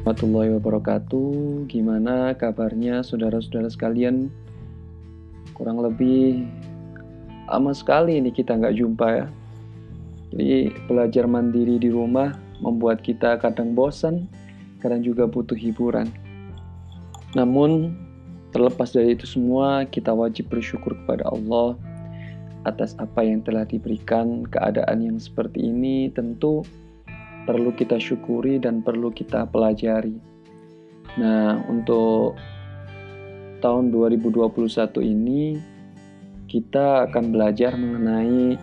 warahmatullahi wabarakatuh. Gimana kabarnya saudara-saudara sekalian? Kurang lebih lama sekali ini kita nggak jumpa ya. Jadi belajar mandiri di rumah membuat kita kadang bosan, kadang juga butuh hiburan. Namun terlepas dari itu semua, kita wajib bersyukur kepada Allah atas apa yang telah diberikan. Keadaan yang seperti ini tentu perlu kita syukuri dan perlu kita pelajari. Nah, untuk tahun 2021 ini kita akan belajar mengenai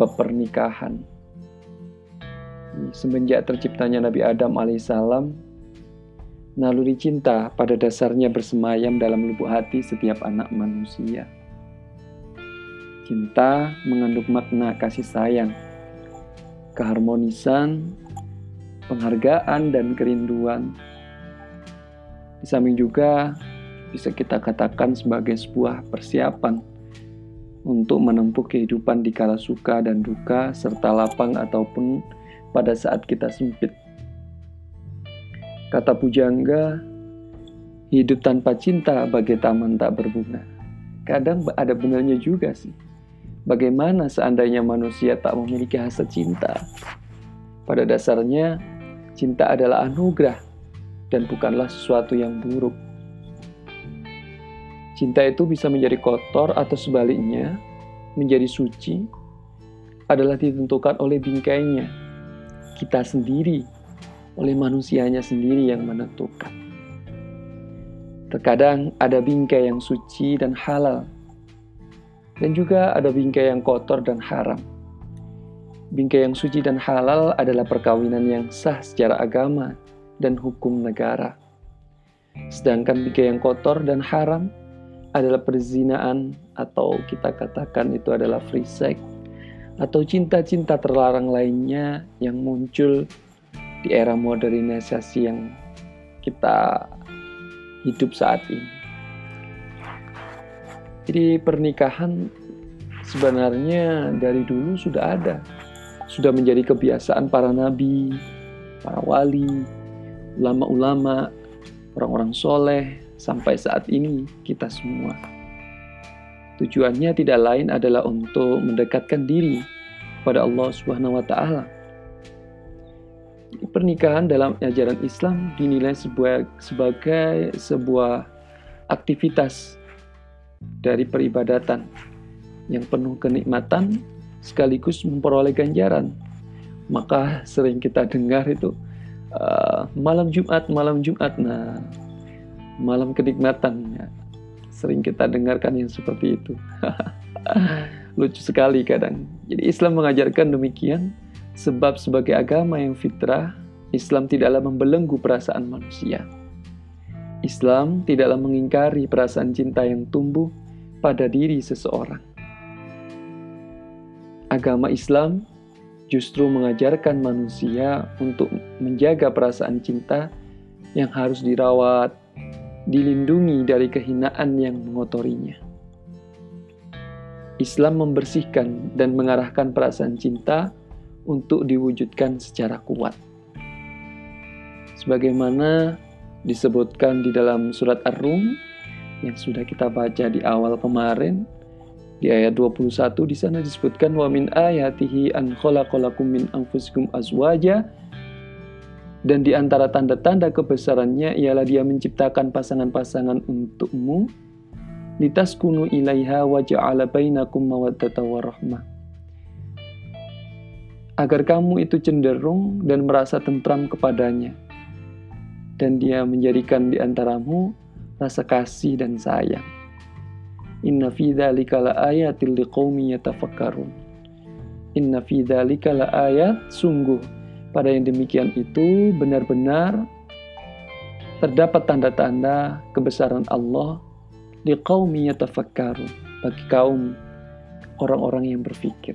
pernikahan. Semenjak terciptanya Nabi Adam alaihissalam, naluri cinta pada dasarnya bersemayam dalam lubuk hati setiap anak manusia. Cinta mengandung makna kasih sayang, keharmonisan, penghargaan, dan kerinduan. Di samping juga bisa kita katakan sebagai sebuah persiapan untuk menempuh kehidupan di kala suka dan duka serta lapang ataupun pada saat kita sempit. Kata pujangga, hidup tanpa cinta bagai taman tak berbunga. Kadang ada benarnya juga sih. Bagaimana seandainya manusia tak memiliki hasrat cinta? Pada dasarnya, cinta adalah anugerah dan bukanlah sesuatu yang buruk. Cinta itu bisa menjadi kotor atau sebaliknya, menjadi suci adalah ditentukan oleh bingkainya. Kita sendiri, oleh manusianya sendiri yang menentukan. Terkadang ada bingkai yang suci dan halal, dan juga ada bingkai yang kotor dan haram. Bingkai yang suci dan halal adalah perkawinan yang sah secara agama dan hukum negara. Sedangkan bingkai yang kotor dan haram adalah perzinaan atau kita katakan itu adalah free sex atau cinta-cinta terlarang lainnya yang muncul di era modernisasi yang kita hidup saat ini. Jadi pernikahan sebenarnya dari dulu sudah ada. Sudah menjadi kebiasaan para nabi, para wali, ulama-ulama, orang-orang soleh, sampai saat ini kita semua. Tujuannya tidak lain adalah untuk mendekatkan diri pada Allah Subhanahu wa taala. Pernikahan dalam ajaran Islam dinilai sebagai sebuah aktivitas dari peribadatan yang penuh kenikmatan sekaligus memperoleh ganjaran. Maka sering kita dengar itu uh, malam Jumat, malam Jumat. Nah, malam kenikmatan. Ya. Sering kita dengarkan yang seperti itu. Lucu sekali kadang. Jadi Islam mengajarkan demikian sebab sebagai agama yang fitrah, Islam tidaklah membelenggu perasaan manusia. Islam tidaklah mengingkari perasaan cinta yang tumbuh pada diri seseorang. Agama Islam justru mengajarkan manusia untuk menjaga perasaan cinta yang harus dirawat, dilindungi dari kehinaan yang mengotorinya. Islam membersihkan dan mengarahkan perasaan cinta untuk diwujudkan secara kuat. Sebagaimana disebutkan di dalam surat Ar-Rum yang sudah kita baca di awal kemarin. Di ayat 21 di sana disebutkan wa min ayatihi an khalaqalakum min anfusikum azwaja. Dan di antara tanda-tanda kebesarannya ialah dia menciptakan pasangan-pasangan untukmu. Litaskunu ilaiha wa ja'ala bainakum mawaddata warahmah agar kamu itu cenderung dan merasa tentram kepadanya dan dia menjadikan di antaramu rasa kasih dan sayang. Inna fi dzalika laayatil liqaumi yatafakkarun. Inna fi dzalika laayat sungguh pada yang demikian itu benar-benar terdapat tanda-tanda kebesaran Allah liqaumi yatafakkarun bagi kaum orang-orang yang berpikir.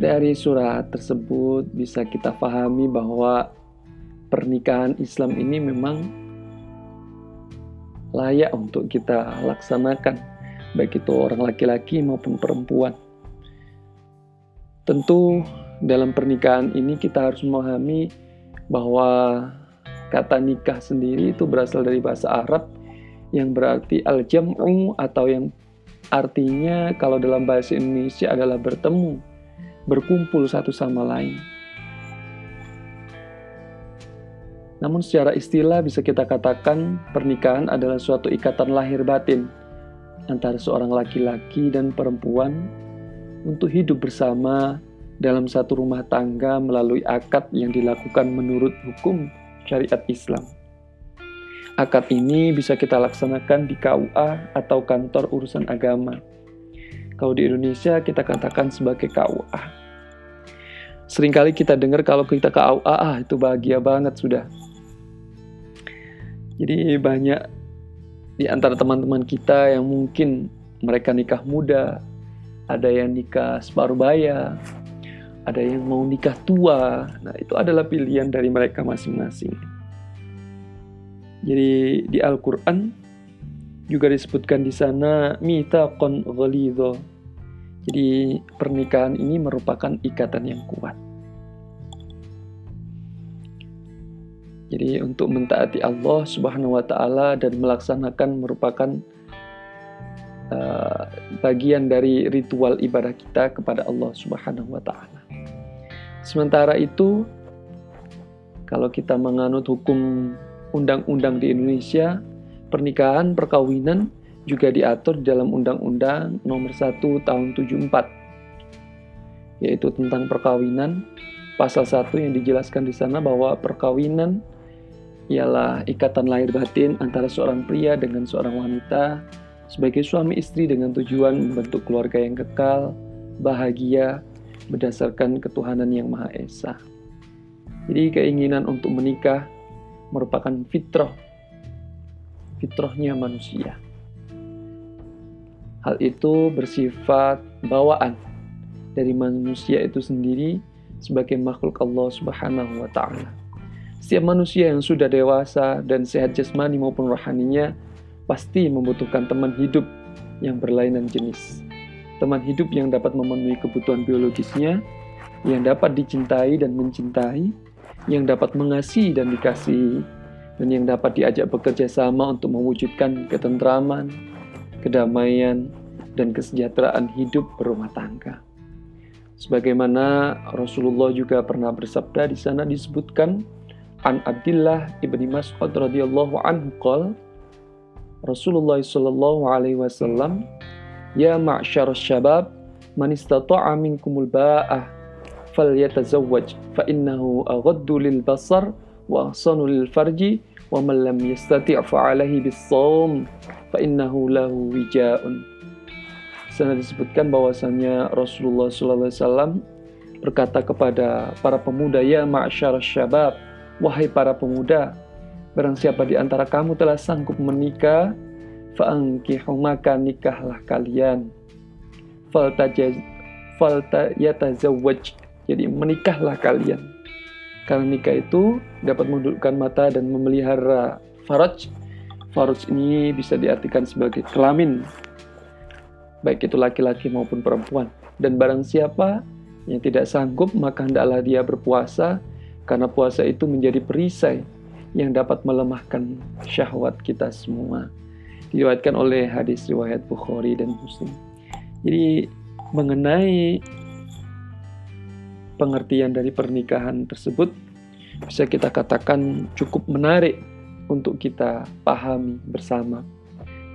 Dari surat tersebut bisa kita pahami bahwa pernikahan Islam ini memang layak untuk kita laksanakan, baik itu orang laki-laki maupun perempuan. Tentu dalam pernikahan ini kita harus memahami bahwa kata nikah sendiri itu berasal dari bahasa Arab yang berarti al-jam'u atau yang artinya kalau dalam bahasa Indonesia adalah bertemu, berkumpul satu sama lain. Namun secara istilah bisa kita katakan pernikahan adalah suatu ikatan lahir batin antara seorang laki-laki dan perempuan untuk hidup bersama dalam satu rumah tangga melalui akad yang dilakukan menurut hukum syariat Islam. Akad ini bisa kita laksanakan di KUA atau kantor urusan agama. Kalau di Indonesia kita katakan sebagai KUA. Seringkali kita dengar kalau kita ke KUA, ah itu bahagia banget sudah. Jadi banyak di antara teman-teman kita yang mungkin mereka nikah muda, ada yang nikah separuh baya, ada yang mau nikah tua. Nah, itu adalah pilihan dari mereka masing-masing. Jadi di Al-Qur'an juga disebutkan di sana mitaqan ghalidha. Jadi pernikahan ini merupakan ikatan yang kuat. Jadi untuk mentaati Allah Subhanahu wa taala dan melaksanakan merupakan uh, bagian dari ritual ibadah kita kepada Allah Subhanahu wa taala. Sementara itu, kalau kita menganut hukum undang-undang di Indonesia, pernikahan perkawinan juga diatur dalam Undang-Undang Nomor 1 Tahun 74, yaitu tentang perkawinan. Pasal 1 yang dijelaskan di sana bahwa perkawinan ialah ikatan lahir batin antara seorang pria dengan seorang wanita sebagai suami istri dengan tujuan membentuk keluarga yang kekal, bahagia, berdasarkan ketuhanan yang Maha Esa. Jadi keinginan untuk menikah merupakan fitrah, fitrahnya manusia. Hal itu bersifat bawaan dari manusia itu sendiri sebagai makhluk Allah Subhanahu wa taala. Setiap manusia yang sudah dewasa dan sehat jasmani maupun rohaninya pasti membutuhkan teman hidup yang berlainan jenis teman hidup yang dapat memenuhi kebutuhan biologisnya, yang dapat dicintai dan mencintai, yang dapat mengasihi dan dikasihi, dan yang dapat diajak bekerja sama untuk mewujudkan ketentraman, kedamaian, dan kesejahteraan hidup berumah tangga. Sebagaimana Rasulullah juga pernah bersabda di sana disebutkan an Abdullah ibni Mas'ud radhiyallahu anhu qol Rasulullah sallallahu alaihi wasallam Ya ma'syar syabab, man istata'a minkumul ba'ah falyatazawwaj fa innahu aghaddu lil basar wa ahsanu lil farji wa man lam yastati' fa alaihi bis-shawm fa innahu lahu wija'un. Sana disebutkan bahwasanya Rasulullah sallallahu alaihi wasallam berkata kepada para pemuda, "Ya ma'syar syabab, wahai para pemuda, barang siapa di antara kamu telah sanggup menikah, fa'angkihu maka nikahlah kalian. Falta yatazawwaj jadi menikahlah kalian. Karena nikah itu dapat mendudukkan mata dan memelihara faraj. Faraj ini bisa diartikan sebagai kelamin baik itu laki-laki maupun perempuan. Dan barang siapa yang tidak sanggup maka hendaklah dia berpuasa karena puasa itu menjadi perisai yang dapat melemahkan syahwat kita semua diriwayatkan oleh hadis riwayat Bukhari dan Muslim. Jadi mengenai pengertian dari pernikahan tersebut bisa kita katakan cukup menarik untuk kita pahami bersama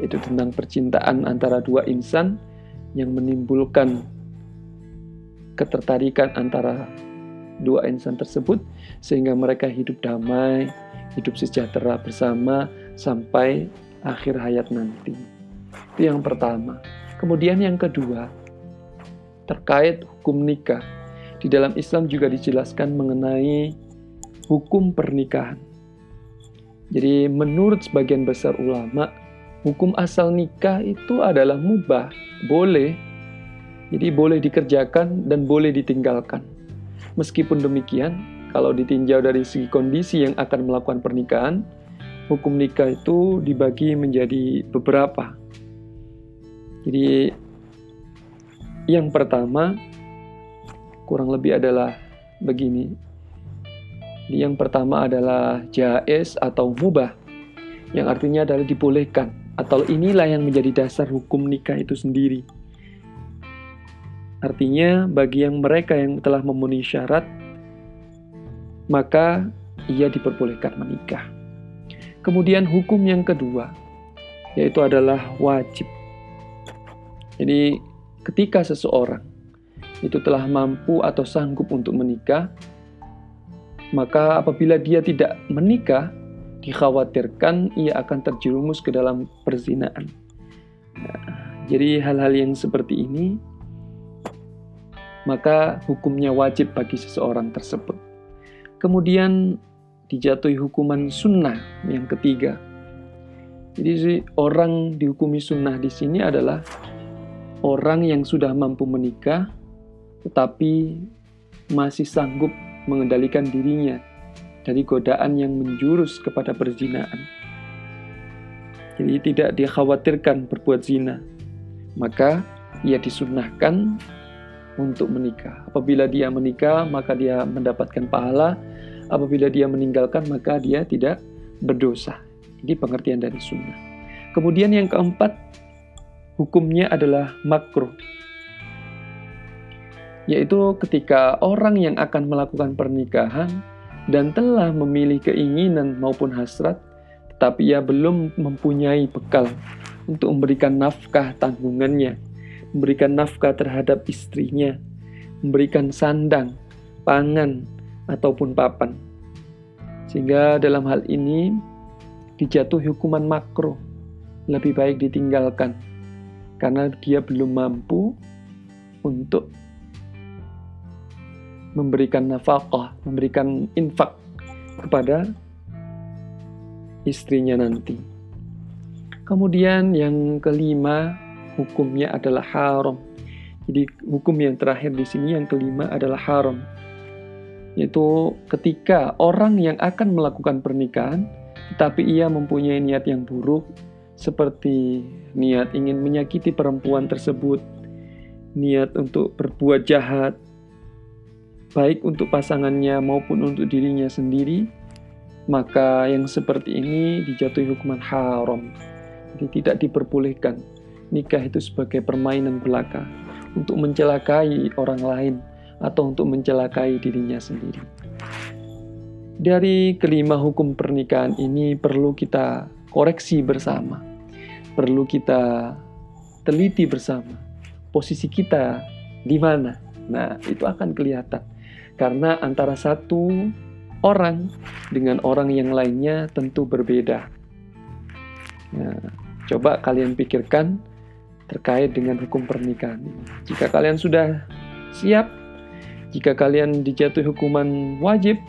yaitu tentang percintaan antara dua insan yang menimbulkan ketertarikan antara dua insan tersebut sehingga mereka hidup damai, hidup sejahtera bersama sampai akhir hayat nanti. Itu yang pertama. Kemudian yang kedua, terkait hukum nikah. Di dalam Islam juga dijelaskan mengenai hukum pernikahan. Jadi menurut sebagian besar ulama, hukum asal nikah itu adalah mubah, boleh. Jadi boleh dikerjakan dan boleh ditinggalkan. Meskipun demikian, kalau ditinjau dari segi kondisi yang akan melakukan pernikahan, hukum nikah itu dibagi menjadi beberapa. Jadi yang pertama kurang lebih adalah begini. Yang pertama adalah jais atau mubah, yang artinya adalah dibolehkan, atau inilah yang menjadi dasar hukum nikah itu sendiri. Artinya, bagi yang mereka yang telah memenuhi syarat, maka ia diperbolehkan menikah. Kemudian hukum yang kedua, yaitu adalah wajib. Jadi, ketika seseorang itu telah mampu atau sanggup untuk menikah, maka apabila dia tidak menikah, dikhawatirkan ia akan terjerumus ke dalam perzinaan. Nah, jadi hal-hal yang seperti ini, maka hukumnya wajib bagi seseorang tersebut. Kemudian dijatuhi hukuman sunnah yang ketiga. Jadi orang dihukumi sunnah di sini adalah orang yang sudah mampu menikah tetapi masih sanggup mengendalikan dirinya dari godaan yang menjurus kepada perzinaan. Jadi tidak dikhawatirkan berbuat zina, maka ia disunahkan untuk menikah. Apabila dia menikah, maka dia mendapatkan pahala. Apabila dia meninggalkan, maka dia tidak berdosa. Ini pengertian dari sunnah. Kemudian yang keempat, hukumnya adalah makruh yaitu ketika orang yang akan melakukan pernikahan dan telah memilih keinginan maupun hasrat, tetapi ia belum mempunyai bekal untuk memberikan nafkah tanggungannya, memberikan nafkah terhadap istrinya, memberikan sandang, pangan, ataupun papan. Sehingga dalam hal ini dijatuhi hukuman makro, lebih baik ditinggalkan karena dia belum mampu untuk memberikan nafkah, memberikan infak kepada istrinya nanti. Kemudian yang kelima hukumnya adalah haram. Jadi hukum yang terakhir di sini yang kelima adalah haram. Yaitu ketika orang yang akan melakukan pernikahan tetapi ia mempunyai niat yang buruk seperti niat ingin menyakiti perempuan tersebut, niat untuk berbuat jahat, baik untuk pasangannya maupun untuk dirinya sendiri, maka yang seperti ini dijatuhi hukuman haram. Jadi tidak diperbolehkan nikah itu sebagai permainan belaka untuk mencelakai orang lain atau untuk mencelakai dirinya sendiri. Dari kelima hukum pernikahan ini perlu kita koreksi bersama. Perlu kita teliti bersama. Posisi kita di mana? Nah, itu akan kelihatan karena antara satu orang dengan orang yang lainnya tentu berbeda. Nah, coba kalian pikirkan terkait dengan hukum pernikahan. Jika kalian sudah siap, jika kalian dijatuhi hukuman wajib,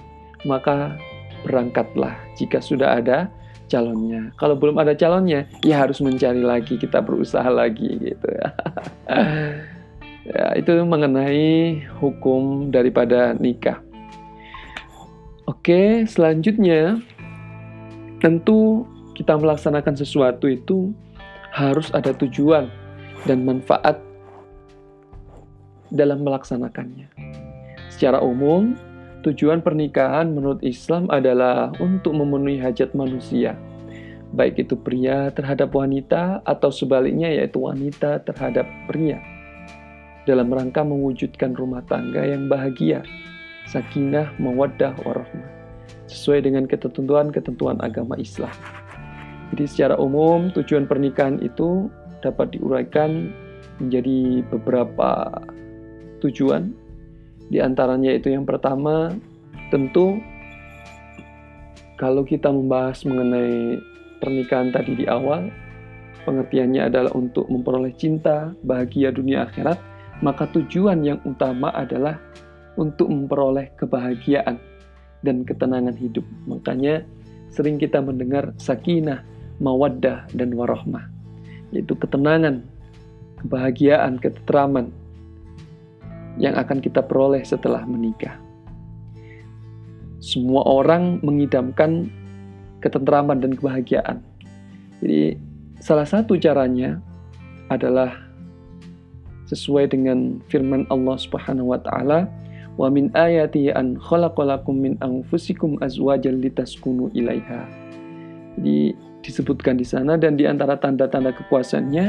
maka berangkatlah jika sudah ada calonnya. Kalau belum ada calonnya, ya harus mencari lagi, kita berusaha lagi gitu ya. Ya, itu mengenai hukum daripada nikah. Oke, selanjutnya tentu kita melaksanakan sesuatu itu harus ada tujuan dan manfaat dalam melaksanakannya. Secara umum, tujuan pernikahan menurut Islam adalah untuk memenuhi hajat manusia, baik itu pria terhadap wanita atau sebaliknya yaitu wanita terhadap pria dalam rangka mewujudkan rumah tangga yang bahagia, sakinah, mawaddah, warahmah, sesuai dengan ketentuan-ketentuan agama Islam. Jadi secara umum tujuan pernikahan itu dapat diuraikan menjadi beberapa tujuan. Di antaranya itu yang pertama, tentu kalau kita membahas mengenai pernikahan tadi di awal, pengertiannya adalah untuk memperoleh cinta, bahagia dunia akhirat, maka tujuan yang utama adalah untuk memperoleh kebahagiaan dan ketenangan hidup. Makanya sering kita mendengar sakinah, mawaddah, dan warahmah. Yaitu ketenangan, kebahagiaan, keteraman yang akan kita peroleh setelah menikah. Semua orang mengidamkan ketenteraman dan kebahagiaan. Jadi salah satu caranya adalah sesuai dengan firman Allah Subhanahu wa taala Wa min ayati an khalaqalakum min anfusikum azwajan litaskunu ilaiha. Jadi disebutkan di sana dan di antara tanda-tanda kekuasaannya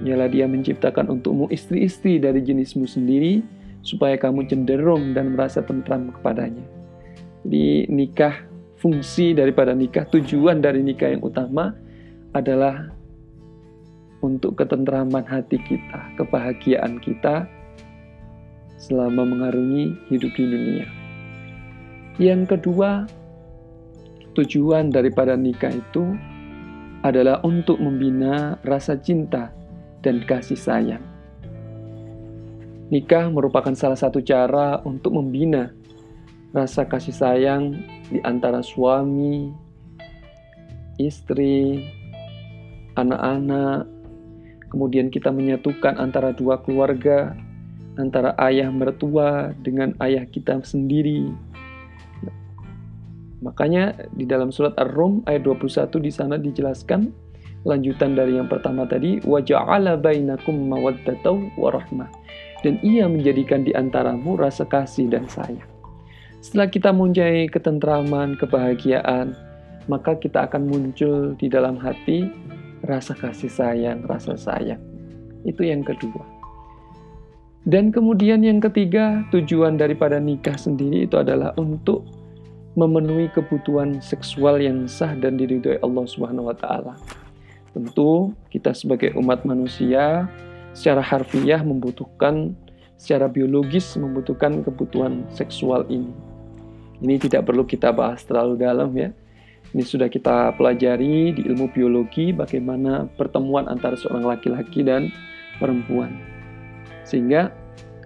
ialah dia menciptakan untukmu istri-istri dari jenismu sendiri supaya kamu cenderung dan merasa tentram kepadanya. Jadi nikah fungsi daripada nikah, tujuan dari nikah yang utama adalah untuk ketentraman hati kita, kebahagiaan kita selama mengarungi hidup di dunia. Yang kedua, tujuan daripada nikah itu adalah untuk membina rasa cinta dan kasih sayang. Nikah merupakan salah satu cara untuk membina rasa kasih sayang di antara suami, istri, anak-anak, kemudian kita menyatukan antara dua keluarga, antara ayah mertua dengan ayah kita sendiri. Makanya di dalam surat Ar-Rum ayat 21 di sana dijelaskan lanjutan dari yang pertama tadi waja'ala bainakum mawaddatan wa rahmah dan ia menjadikan di antaramu rasa kasih dan sayang. Setelah kita mempunyai ketentraman, kebahagiaan, maka kita akan muncul di dalam hati rasa kasih sayang, rasa sayang. Itu yang kedua. Dan kemudian yang ketiga, tujuan daripada nikah sendiri itu adalah untuk memenuhi kebutuhan seksual yang sah dan diridhoi Allah Subhanahu wa taala. Tentu kita sebagai umat manusia secara harfiah membutuhkan secara biologis membutuhkan kebutuhan seksual ini. Ini tidak perlu kita bahas terlalu dalam ya. Ini sudah kita pelajari di ilmu biologi bagaimana pertemuan antara seorang laki-laki dan perempuan. Sehingga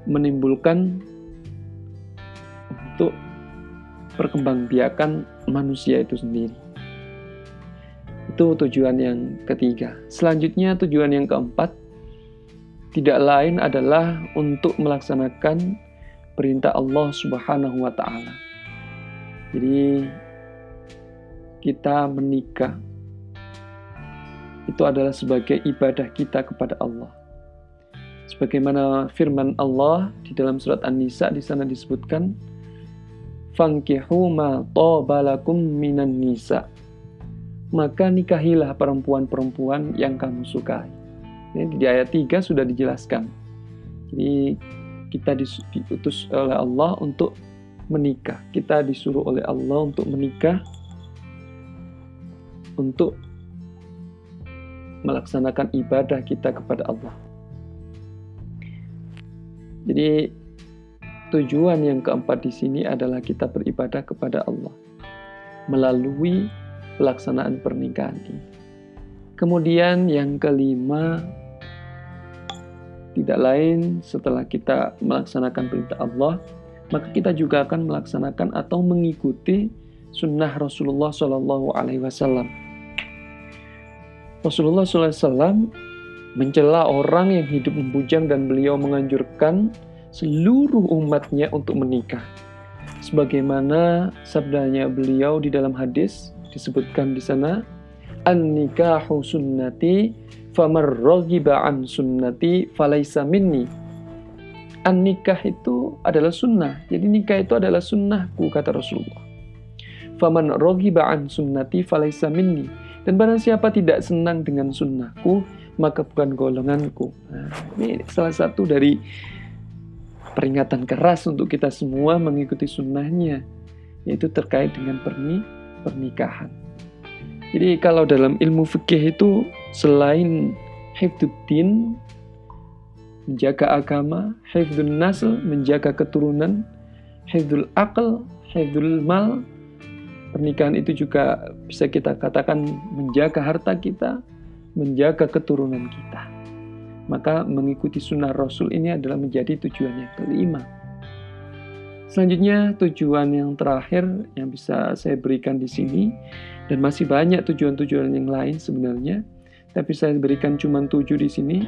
menimbulkan untuk perkembangbiakan manusia itu sendiri. Itu tujuan yang ketiga. Selanjutnya tujuan yang keempat tidak lain adalah untuk melaksanakan perintah Allah Subhanahu wa taala. Jadi kita menikah itu adalah sebagai ibadah kita kepada Allah. Sebagaimana firman Allah di dalam surat An-Nisa di sana disebutkan Fankihu ma tabalakum minan nisa. Maka nikahilah perempuan-perempuan yang kamu sukai. Ini di ayat 3 sudah dijelaskan. Jadi kita diutus oleh Allah untuk menikah. Kita disuruh oleh Allah untuk menikah untuk melaksanakan ibadah kita kepada Allah. Jadi tujuan yang keempat di sini adalah kita beribadah kepada Allah melalui pelaksanaan pernikahan ini. Kemudian yang kelima tidak lain setelah kita melaksanakan perintah Allah maka kita juga akan melaksanakan atau mengikuti sunnah Rasulullah Shallallahu Alaihi Wasallam. Rasulullah SAW mencela orang yang hidup membujang dan beliau menganjurkan seluruh umatnya untuk menikah. Sebagaimana sabdanya beliau di dalam hadis disebutkan di sana, "An-nikahu sunnati famar raghiba an sunnati falaisa minni." an nikah itu adalah sunnah. Jadi nikah itu adalah sunnahku kata Rasulullah. Faman roghiba an sunnati falaisa minni. Dan barang siapa tidak senang dengan sunnahku, maka bukan golonganku. Nah, ini salah satu dari peringatan keras untuk kita semua mengikuti sunnahnya, yaitu terkait dengan perni pernikahan. Jadi kalau dalam ilmu fikih itu selain hifduddin menjaga agama, hifdzul nasl, menjaga keturunan, hifdzul akal, hifdzul mal. Pernikahan itu juga bisa kita katakan menjaga harta kita, menjaga keturunan kita. Maka mengikuti sunnah Rasul ini adalah menjadi tujuan yang kelima. Selanjutnya tujuan yang terakhir yang bisa saya berikan di sini dan masih banyak tujuan-tujuan yang lain sebenarnya, tapi saya berikan cuma tujuh di sini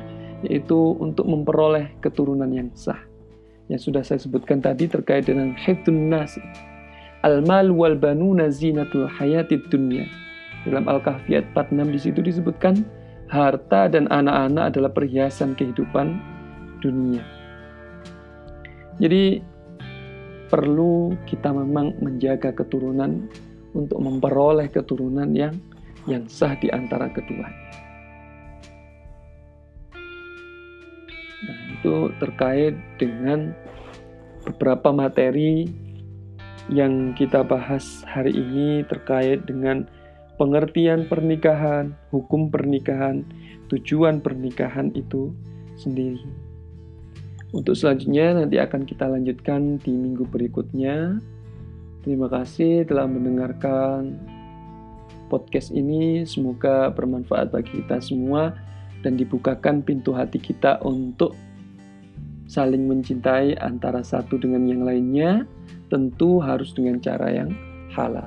yaitu untuk memperoleh keturunan yang sah. Yang sudah saya sebutkan tadi terkait dengan hifdun nas. Al-mal wal banuna zinatul hayatid dunya. Dalam Al-Kahfiyat 46 di situ disebutkan harta dan anak-anak adalah perhiasan kehidupan dunia. Jadi perlu kita memang menjaga keturunan untuk memperoleh keturunan yang yang sah di antara keduanya. Nah, itu terkait dengan beberapa materi yang kita bahas hari ini terkait dengan pengertian pernikahan, hukum pernikahan, tujuan pernikahan itu sendiri. Untuk selanjutnya nanti akan kita lanjutkan di minggu berikutnya. Terima kasih telah mendengarkan podcast ini. Semoga bermanfaat bagi kita semua dan dibukakan pintu hati kita untuk saling mencintai antara satu dengan yang lainnya. Tentu harus dengan cara yang halal.